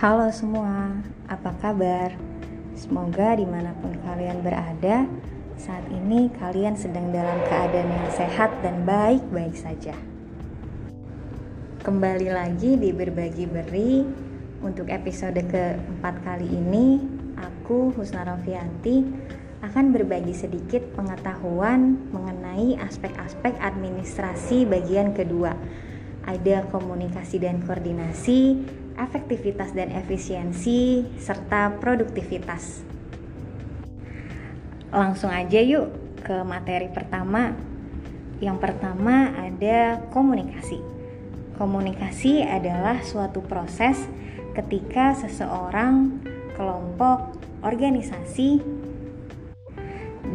Halo semua, apa kabar? Semoga di mana pun kalian berada, saat ini kalian sedang dalam keadaan yang sehat dan baik-baik saja. Kembali lagi di Berbagi Beri, untuk episode keempat kali ini, aku Husna Rofianti akan berbagi sedikit pengetahuan mengenai aspek-aspek administrasi bagian kedua. Ada komunikasi dan koordinasi, efektivitas dan efisiensi, serta produktivitas. Langsung aja yuk ke materi pertama. Yang pertama ada komunikasi. Komunikasi adalah suatu proses ketika seseorang, kelompok, organisasi,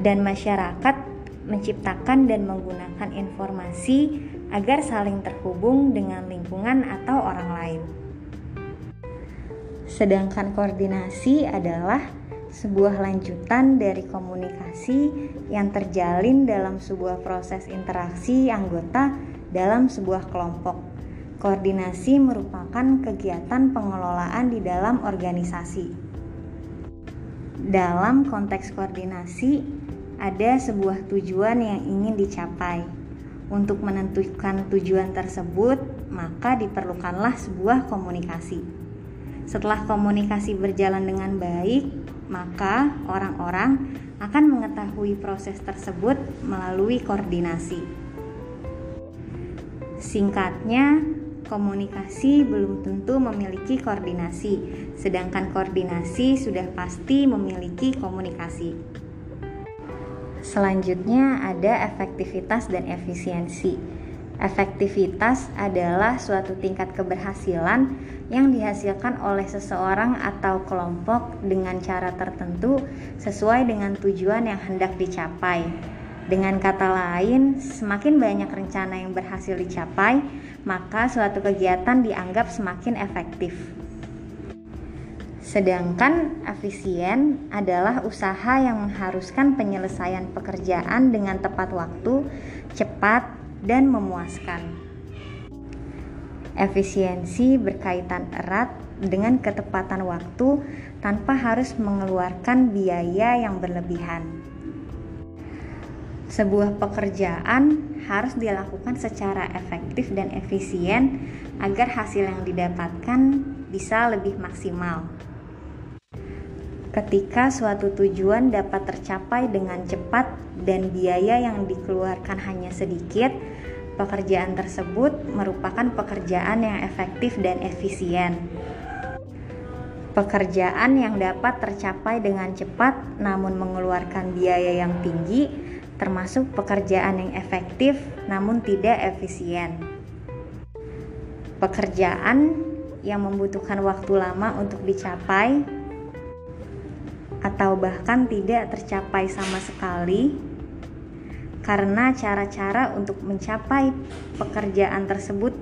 dan masyarakat menciptakan dan menggunakan informasi agar saling terhubung dengan lingkungan atau orang lain. Sedangkan koordinasi adalah sebuah lanjutan dari komunikasi yang terjalin dalam sebuah proses interaksi anggota dalam sebuah kelompok. Koordinasi merupakan kegiatan pengelolaan di dalam organisasi. Dalam konteks koordinasi, ada sebuah tujuan yang ingin dicapai. Untuk menentukan tujuan tersebut, maka diperlukanlah sebuah komunikasi. Setelah komunikasi berjalan dengan baik, maka orang-orang akan mengetahui proses tersebut melalui koordinasi. Singkatnya, komunikasi belum tentu memiliki koordinasi, sedangkan koordinasi sudah pasti memiliki komunikasi. Selanjutnya, ada efektivitas dan efisiensi. Efektivitas adalah suatu tingkat keberhasilan yang dihasilkan oleh seseorang atau kelompok dengan cara tertentu sesuai dengan tujuan yang hendak dicapai. Dengan kata lain, semakin banyak rencana yang berhasil dicapai, maka suatu kegiatan dianggap semakin efektif. Sedangkan efisien adalah usaha yang mengharuskan penyelesaian pekerjaan dengan tepat waktu, cepat, dan memuaskan. Efisiensi berkaitan erat dengan ketepatan waktu tanpa harus mengeluarkan biaya yang berlebihan. Sebuah pekerjaan harus dilakukan secara efektif dan efisien agar hasil yang didapatkan bisa lebih maksimal. Ketika suatu tujuan dapat tercapai dengan cepat dan biaya yang dikeluarkan hanya sedikit, pekerjaan tersebut merupakan pekerjaan yang efektif dan efisien. Pekerjaan yang dapat tercapai dengan cepat namun mengeluarkan biaya yang tinggi, termasuk pekerjaan yang efektif namun tidak efisien. Pekerjaan yang membutuhkan waktu lama untuk dicapai atau bahkan tidak tercapai sama sekali karena cara-cara untuk mencapai pekerjaan tersebut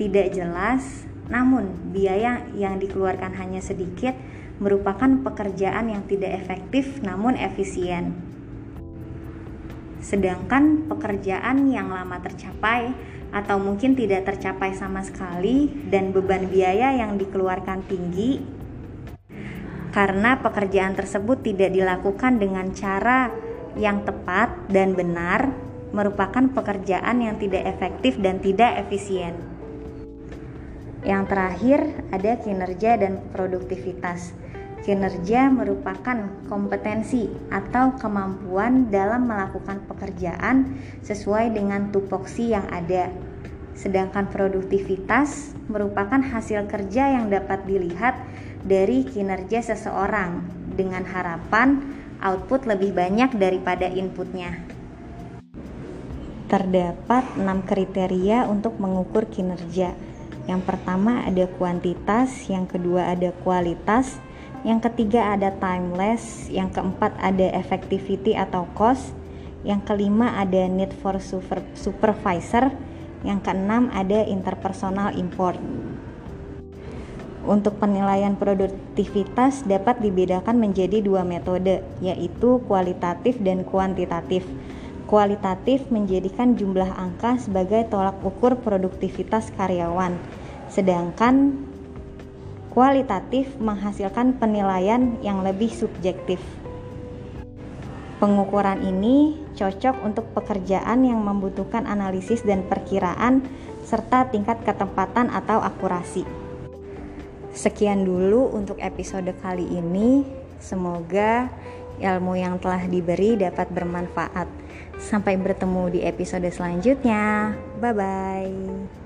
tidak jelas, namun biaya yang dikeluarkan hanya sedikit merupakan pekerjaan yang tidak efektif namun efisien. Sedangkan pekerjaan yang lama tercapai atau mungkin tidak tercapai sama sekali dan beban biaya yang dikeluarkan tinggi karena pekerjaan tersebut tidak dilakukan dengan cara yang tepat dan benar merupakan pekerjaan yang tidak efektif dan tidak efisien. Yang terakhir, ada kinerja dan produktivitas. Kinerja merupakan kompetensi atau kemampuan dalam melakukan pekerjaan sesuai dengan tupoksi yang ada. Sedangkan produktivitas merupakan hasil kerja yang dapat dilihat dari kinerja seseorang dengan harapan output lebih banyak daripada inputnya. Terdapat enam kriteria untuk mengukur kinerja. Yang pertama ada kuantitas, yang kedua ada kualitas, yang ketiga ada timeless, yang keempat ada effectivity atau cost, yang kelima ada need for super, supervisor, yang keenam ada interpersonal import. Untuk penilaian produktivitas dapat dibedakan menjadi dua metode, yaitu kualitatif dan kuantitatif. Kualitatif menjadikan jumlah angka sebagai tolak ukur produktivitas karyawan, sedangkan kualitatif menghasilkan penilaian yang lebih subjektif. Pengukuran ini cocok untuk pekerjaan yang membutuhkan analisis dan perkiraan serta tingkat ketepatan atau akurasi. Sekian dulu untuk episode kali ini. Semoga ilmu yang telah diberi dapat bermanfaat. Sampai bertemu di episode selanjutnya. Bye bye.